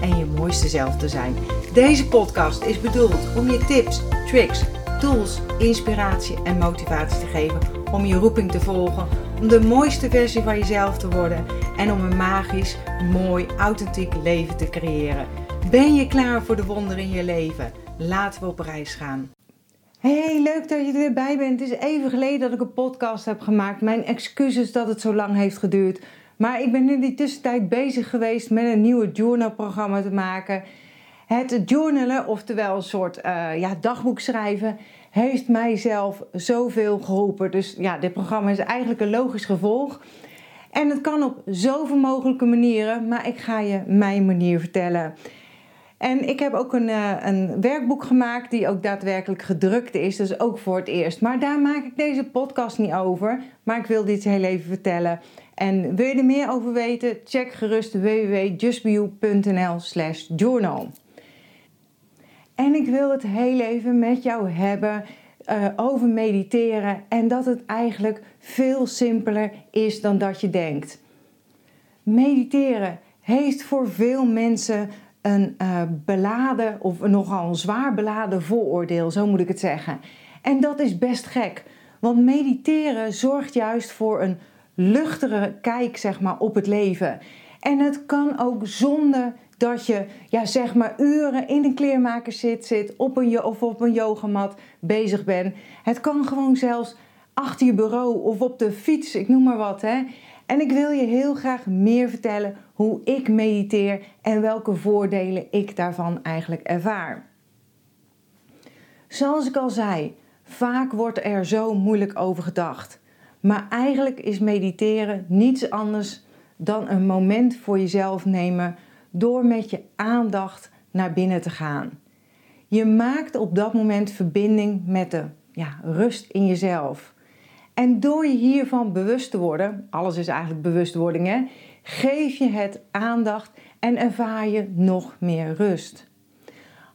en je mooiste zelf te zijn. Deze podcast is bedoeld om je tips, tricks, tools, inspiratie en motivatie te geven om je roeping te volgen, om de mooiste versie van jezelf te worden en om een magisch, mooi, authentiek leven te creëren. Ben je klaar voor de wonderen in je leven? Laten we op reis gaan. Hey, leuk dat je er weer bij bent. Het is even geleden dat ik een podcast heb gemaakt. Mijn excuses dat het zo lang heeft geduurd. Maar ik ben in die tussentijd bezig geweest met een nieuwe journalprogramma te maken. Het journalen, oftewel een soort uh, ja, dagboek schrijven, heeft mijzelf zoveel geholpen. Dus ja, dit programma is eigenlijk een logisch gevolg. En het kan op zoveel mogelijke manieren, maar ik ga je mijn manier vertellen. En ik heb ook een, uh, een werkboek gemaakt die ook daadwerkelijk gedrukt is, dus ook voor het eerst. Maar daar maak ik deze podcast niet over, maar ik wil dit heel even vertellen. En wil je er meer over weten? Check gerust www.justbeyou.nl slash journal. En ik wil het heel even met jou hebben uh, over mediteren en dat het eigenlijk veel simpeler is dan dat je denkt. Mediteren heeft voor veel mensen een uh, beladen of nogal een zwaar beladen vooroordeel, zo moet ik het zeggen. En dat is best gek, want mediteren zorgt juist voor een luchtere kijk zeg maar, op het leven. En het kan ook zonder dat je ja, zeg maar uren in een kleermaker zit, zit op een, of op een yogamat bezig bent. Het kan gewoon zelfs achter je bureau of op de fiets, ik noem maar wat. Hè. En ik wil je heel graag meer vertellen hoe ik mediteer en welke voordelen ik daarvan eigenlijk ervaar. Zoals ik al zei, vaak wordt er zo moeilijk over gedacht. Maar eigenlijk is mediteren niets anders dan een moment voor jezelf nemen door met je aandacht naar binnen te gaan. Je maakt op dat moment verbinding met de ja, rust in jezelf. En door je hiervan bewust te worden, alles is eigenlijk bewustwording, hè, geef je het aandacht en ervaar je nog meer rust.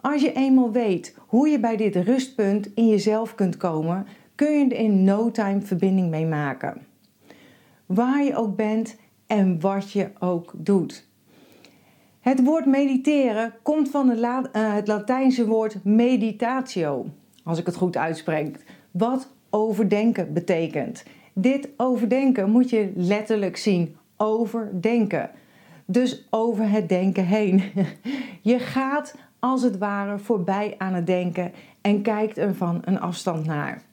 Als je eenmaal weet hoe je bij dit rustpunt in jezelf kunt komen, kun je er in no time verbinding mee maken. Waar je ook bent en wat je ook doet. Het woord mediteren komt van uh, het Latijnse woord meditatio, als ik het goed uitspreek, wat overdenken betekent. Dit overdenken moet je letterlijk zien, overdenken. Dus over het denken heen. Je gaat als het ware voorbij aan het denken en kijkt er van een afstand naar.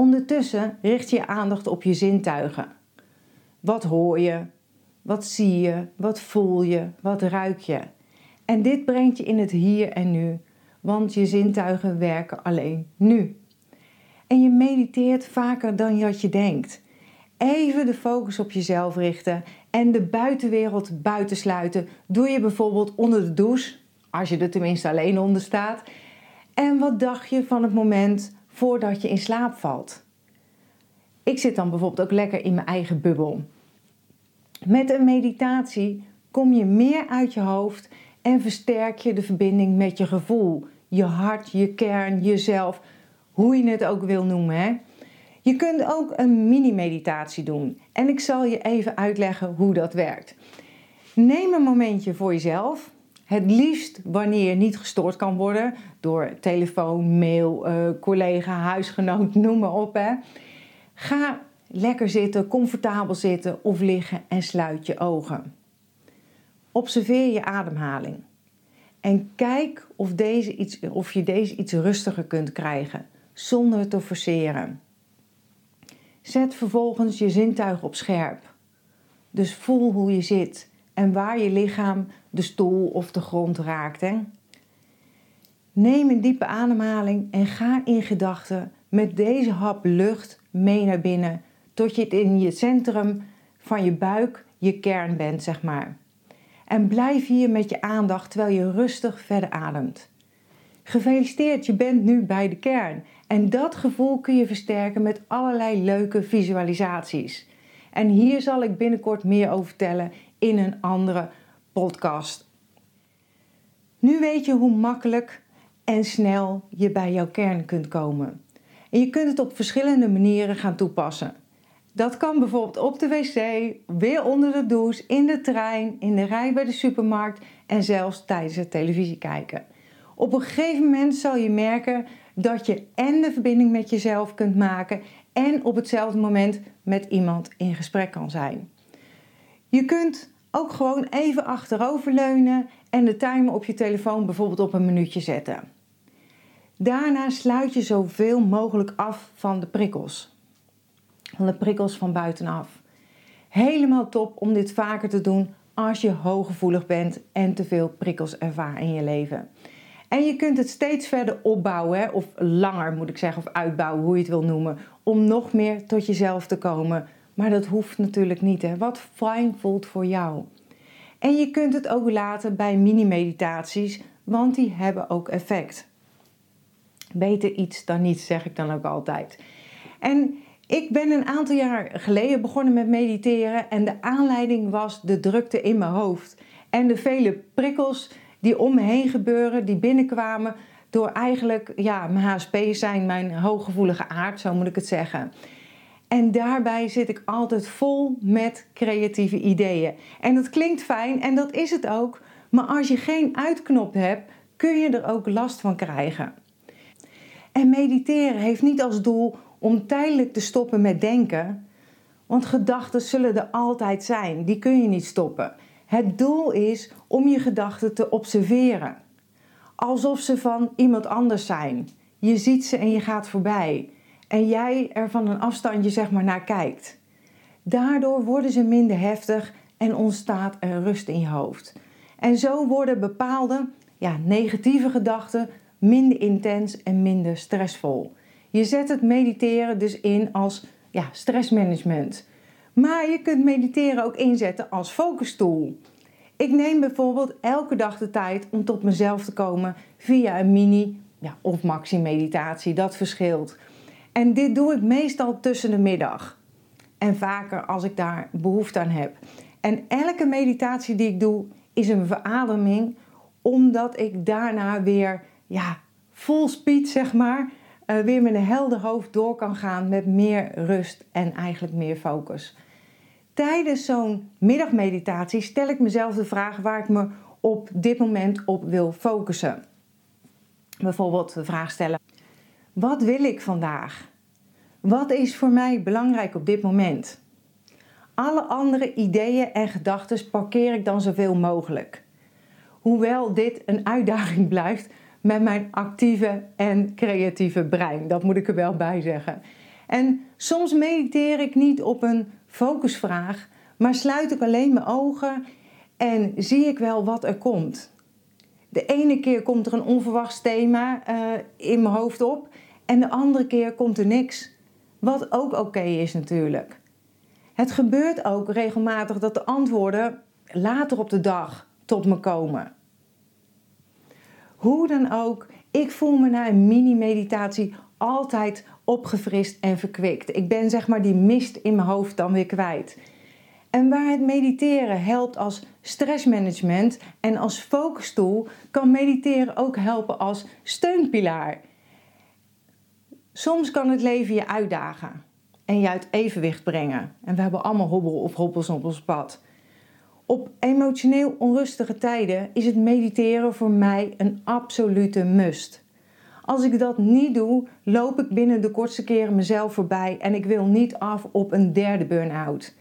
Ondertussen richt je aandacht op je zintuigen. Wat hoor je? Wat zie je? Wat voel je? Wat ruik je? En dit brengt je in het hier en nu, want je zintuigen werken alleen nu. En je mediteert vaker dan dat je denkt. Even de focus op jezelf richten en de buitenwereld buitensluiten. Doe je bijvoorbeeld onder de douche, als je er tenminste alleen onder staat. En wat dacht je van het moment voordat je in slaap valt? Ik zit dan bijvoorbeeld ook lekker in mijn eigen bubbel. Met een meditatie kom je meer uit je hoofd en versterk je de verbinding met je gevoel, je hart, je kern, jezelf, hoe je het ook wil noemen. Hè? Je kunt ook een mini-meditatie doen en ik zal je even uitleggen hoe dat werkt. Neem een momentje voor jezelf. Het liefst wanneer niet gestoord kan worden door telefoon, mail, uh, collega, huisgenoot, noem maar op. Hè. Ga lekker zitten, comfortabel zitten of liggen en sluit je ogen. Observeer je ademhaling. En kijk of, deze iets, of je deze iets rustiger kunt krijgen, zonder te forceren. Zet vervolgens je zintuigen op scherp. Dus voel hoe je zit en waar je lichaam de stoel of de grond raakt. Hè? Neem een diepe ademhaling en ga in gedachten met deze hap lucht mee naar binnen tot je in je centrum van je buik, je kern bent, zeg maar. En blijf hier met je aandacht terwijl je rustig verder ademt. Gefeliciteerd, je bent nu bij de kern. En dat gevoel kun je versterken met allerlei leuke visualisaties. En hier zal ik binnenkort meer over vertellen in een andere podcast. Nu weet je hoe makkelijk en snel je bij jouw kern kunt komen. En je kunt het op verschillende manieren gaan toepassen. Dat kan bijvoorbeeld op de wc, weer onder de douche, in de trein, in de rij bij de supermarkt en zelfs tijdens het televisie kijken. Op een gegeven moment zal je merken dat je en de verbinding met jezelf kunt maken en op hetzelfde moment met iemand in gesprek kan zijn. Je kunt ook gewoon even achteroverleunen en de timer op je telefoon bijvoorbeeld op een minuutje zetten. Daarna sluit je zoveel mogelijk af van de prikkels. Van de prikkels van buitenaf. Helemaal top om dit vaker te doen als je hooggevoelig bent en te veel prikkels ervaart in je leven. En je kunt het steeds verder opbouwen, of langer moet ik zeggen, of uitbouwen, hoe je het wil noemen, om nog meer tot jezelf te komen. Maar dat hoeft natuurlijk niet. Hè. Wat fijn voelt voor jou. En je kunt het ook laten bij mini-meditaties, want die hebben ook effect. Beter iets dan niets, zeg ik dan ook altijd. En ik ben een aantal jaar geleden begonnen met mediteren en de aanleiding was de drukte in mijn hoofd en de vele prikkels die om me heen gebeuren, die binnenkwamen door eigenlijk ja, mijn HSP zijn, mijn hooggevoelige aard, zo moet ik het zeggen. En daarbij zit ik altijd vol met creatieve ideeën. En dat klinkt fijn en dat is het ook, maar als je geen uitknop hebt, kun je er ook last van krijgen. En mediteren heeft niet als doel om tijdelijk te stoppen met denken, want gedachten zullen er altijd zijn, die kun je niet stoppen. Het doel is om je gedachten te observeren, alsof ze van iemand anders zijn. Je ziet ze en je gaat voorbij en jij er van een afstandje zeg maar naar kijkt. Daardoor worden ze minder heftig en ontstaat er rust in je hoofd. En zo worden bepaalde ja, negatieve gedachten minder intens en minder stressvol. Je zet het mediteren dus in als ja, stressmanagement. Maar je kunt mediteren ook inzetten als focustool. Ik neem bijvoorbeeld elke dag de tijd om tot mezelf te komen via een mini ja, of maxi meditatie. Dat verschilt. En dit doe ik meestal tussen de middag. En vaker als ik daar behoefte aan heb. En elke meditatie die ik doe is een verademing, omdat ik daarna weer ja, full speed zeg maar, uh, weer met een helder hoofd door kan gaan met meer rust en eigenlijk meer focus. Tijdens zo'n middagmeditatie stel ik mezelf de vraag waar ik me op dit moment op wil focussen. Bijvoorbeeld de vraag stellen: wat wil ik vandaag? Wat is voor mij belangrijk op dit moment? Alle andere ideeën en gedachten parkeer ik dan zoveel mogelijk. Hoewel dit een uitdaging blijft met mijn actieve en creatieve brein, dat moet ik er wel bij zeggen. En soms mediteer ik niet op een focusvraag, maar sluit ik alleen mijn ogen en zie ik wel wat er komt. De ene keer komt er een onverwachts thema uh, in mijn hoofd op en de andere keer komt er niks. Wat ook oké is natuurlijk. Het gebeurt ook regelmatig dat de antwoorden later op de dag tot me komen. Hoe dan ook, ik voel me na een mini-meditatie altijd opgefrist en verkwikt. Ik ben zeg maar die mist in mijn hoofd dan weer kwijt. En waar het mediteren helpt als stressmanagement en als focustool, kan mediteren ook helpen als steunpilaar. Soms kan het leven je uitdagen en je uit evenwicht brengen. En we hebben allemaal hobbel of hobbels op ons pad. Op emotioneel onrustige tijden is het mediteren voor mij een absolute must. Als ik dat niet doe, loop ik binnen de kortste keren mezelf voorbij en ik wil niet af op een derde burn-out.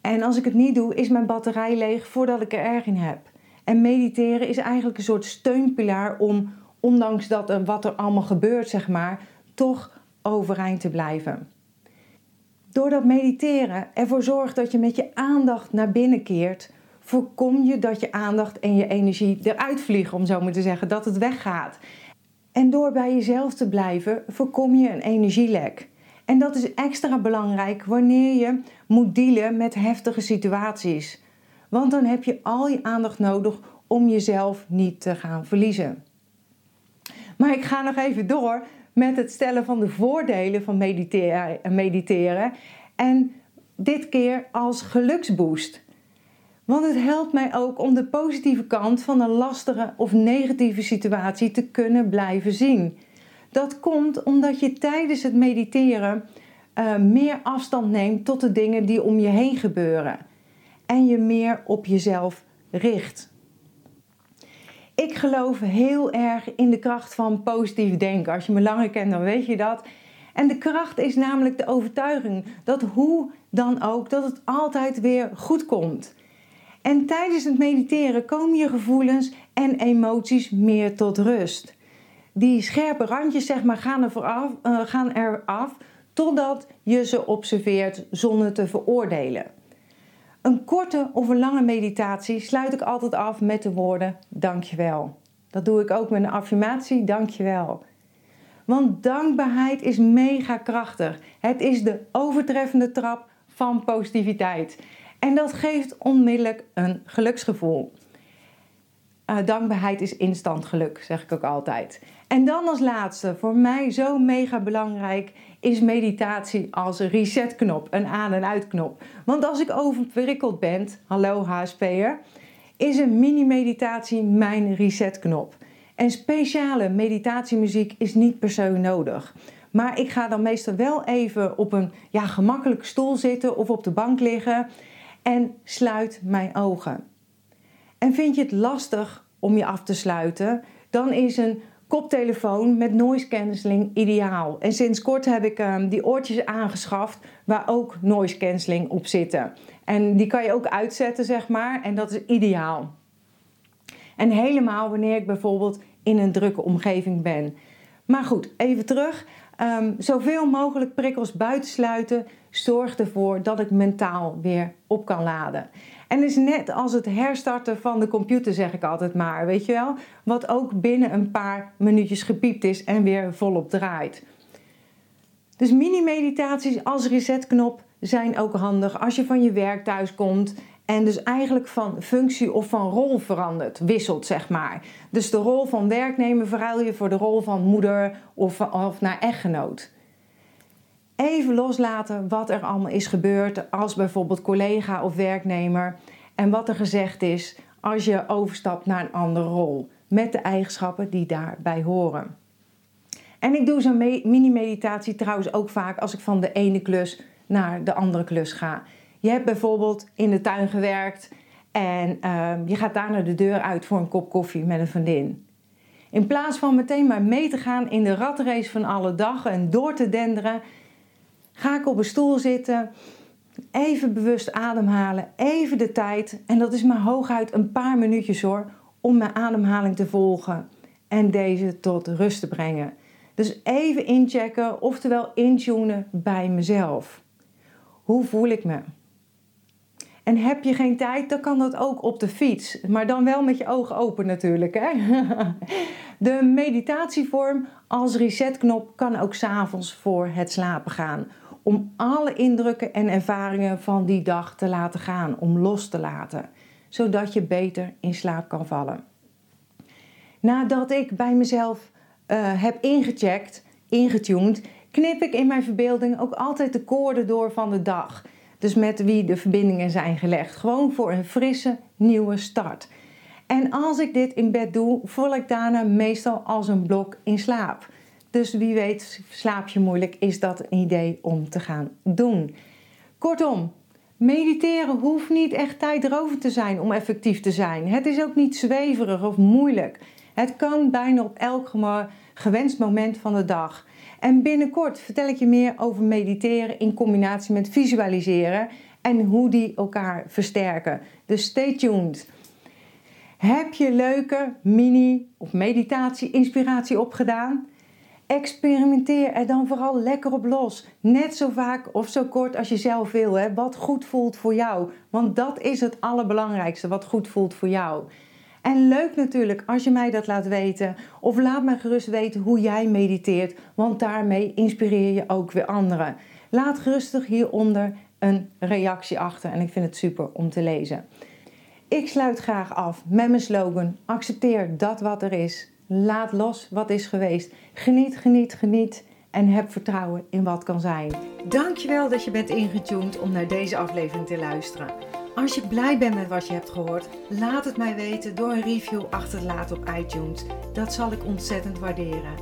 En als ik het niet doe, is mijn batterij leeg voordat ik er erg in heb. En mediteren is eigenlijk een soort steunpilaar om, ondanks dat er wat er allemaal gebeurt, zeg maar, toch overeind te blijven. Doordat mediteren ervoor zorgt dat je met je aandacht naar binnen keert, voorkom je dat je aandacht en je energie eruit vliegen, om zo maar te zeggen, dat het weggaat. En door bij jezelf te blijven, voorkom je een energielek. En dat is extra belangrijk wanneer je moet dealen met heftige situaties. Want dan heb je al je aandacht nodig om jezelf niet te gaan verliezen. Maar ik ga nog even door met het stellen van de voordelen van mediteren. En dit keer als geluksboost. Want het helpt mij ook om de positieve kant van een lastige of negatieve situatie te kunnen blijven zien. Dat komt omdat je tijdens het mediteren uh, meer afstand neemt tot de dingen die om je heen gebeuren. En je meer op jezelf richt. Ik geloof heel erg in de kracht van positief denken. Als je me langer kent, dan weet je dat. En de kracht is namelijk de overtuiging dat hoe dan ook, dat het altijd weer goed komt. En tijdens het mediteren komen je gevoelens en emoties meer tot rust. Die scherpe randjes zeg maar, gaan, er vooraf, uh, gaan eraf totdat je ze observeert zonder te veroordelen. Een korte of een lange meditatie sluit ik altijd af met de woorden dankjewel. Dat doe ik ook met een affirmatie, dankjewel. Want dankbaarheid is mega krachtig. Het is de overtreffende trap van positiviteit. En dat geeft onmiddellijk een geluksgevoel. Uh, dankbaarheid is instant geluk, zeg ik ook altijd. En dan als laatste, voor mij zo mega belangrijk, is meditatie als een resetknop, een aan- en uitknop. Want als ik overprikkeld ben, hallo HSP'er, is een mini-meditatie mijn resetknop. En speciale meditatiemuziek is niet per se nodig. Maar ik ga dan meestal wel even op een ja, gemakkelijke stoel zitten of op de bank liggen en sluit mijn ogen. En vind je het lastig om je af te sluiten, dan is een koptelefoon met noise cancelling ideaal. En sinds kort heb ik um, die oortjes aangeschaft waar ook noise cancelling op zitten. En die kan je ook uitzetten, zeg maar, en dat is ideaal. En helemaal wanneer ik bijvoorbeeld in een drukke omgeving ben. Maar goed, even terug. Um, zoveel mogelijk prikkels buitensluiten zorgt ervoor dat ik mentaal weer op kan laden. En is net als het herstarten van de computer, zeg ik altijd maar, weet je wel? Wat ook binnen een paar minuutjes gepiept is en weer volop draait. Dus mini-meditaties als resetknop zijn ook handig als je van je werk thuis komt en dus eigenlijk van functie of van rol verandert, wisselt zeg maar. Dus de rol van werknemer verruil je voor de rol van moeder of, of naar echtgenoot. Even loslaten wat er allemaal is gebeurd als bijvoorbeeld collega of werknemer en wat er gezegd is als je overstapt naar een andere rol met de eigenschappen die daarbij horen. En ik doe zo'n mini-meditatie trouwens ook vaak als ik van de ene klus naar de andere klus ga. Je hebt bijvoorbeeld in de tuin gewerkt en uh, je gaat daarna de deur uit voor een kop koffie met een vriendin. In plaats van meteen maar mee te gaan in de ratrace van alle dag en door te denderen, ga ik op een stoel zitten, even bewust ademhalen, even de tijd. En dat is maar hooguit een paar minuutjes hoor, om mijn ademhaling te volgen en deze tot rust te brengen. Dus even inchecken, oftewel intunen bij mezelf. Hoe voel ik me? En heb je geen tijd, dan kan dat ook op de fiets. Maar dan wel met je ogen open natuurlijk. Hè? De meditatievorm als resetknop kan ook s'avonds voor het slapen gaan. Om alle indrukken en ervaringen van die dag te laten gaan, om los te laten. Zodat je beter in slaap kan vallen. Nadat ik bij mezelf uh, heb ingecheckt, ingetuned, knip ik in mijn verbeelding ook altijd de koorden door van de dag. Dus met wie de verbindingen zijn gelegd. Gewoon voor een frisse nieuwe start. En als ik dit in bed doe, val ik daarna meestal als een blok in slaap. Dus wie weet, slaap je moeilijk, is dat een idee om te gaan doen. Kortom, mediteren hoeft niet echt tijdrovend te zijn om effectief te zijn. Het is ook niet zweverig of moeilijk. Het kan bijna op elk gewenst moment van de dag. En binnenkort vertel ik je meer over mediteren in combinatie met visualiseren en hoe die elkaar versterken. Dus stay tuned. Heb je leuke mini of meditatie inspiratie opgedaan? Experimenteer er dan vooral lekker op los. Net zo vaak of zo kort als je zelf wil. Hè? Wat goed voelt voor jou. Want dat is het allerbelangrijkste. Wat goed voelt voor jou. En leuk natuurlijk als je mij dat laat weten. Of laat mij gerust weten hoe jij mediteert, want daarmee inspireer je ook weer anderen. Laat gerustig hieronder een reactie achter en ik vind het super om te lezen. Ik sluit graag af met mijn slogan: accepteer dat wat er is Laat los wat is geweest. Geniet, geniet, geniet en heb vertrouwen in wat kan zijn. Dankjewel dat je bent ingetuned om naar deze aflevering te luisteren. Als je blij bent met wat je hebt gehoord, laat het mij weten door een review achter te laten op iTunes. Dat zal ik ontzettend waarderen.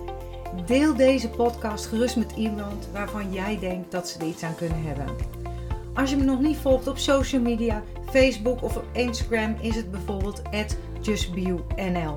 Deel deze podcast gerust met iemand waarvan jij denkt dat ze er iets aan kunnen hebben. Als je me nog niet volgt op social media, Facebook of op Instagram is het bijvoorbeeld justbio.nl.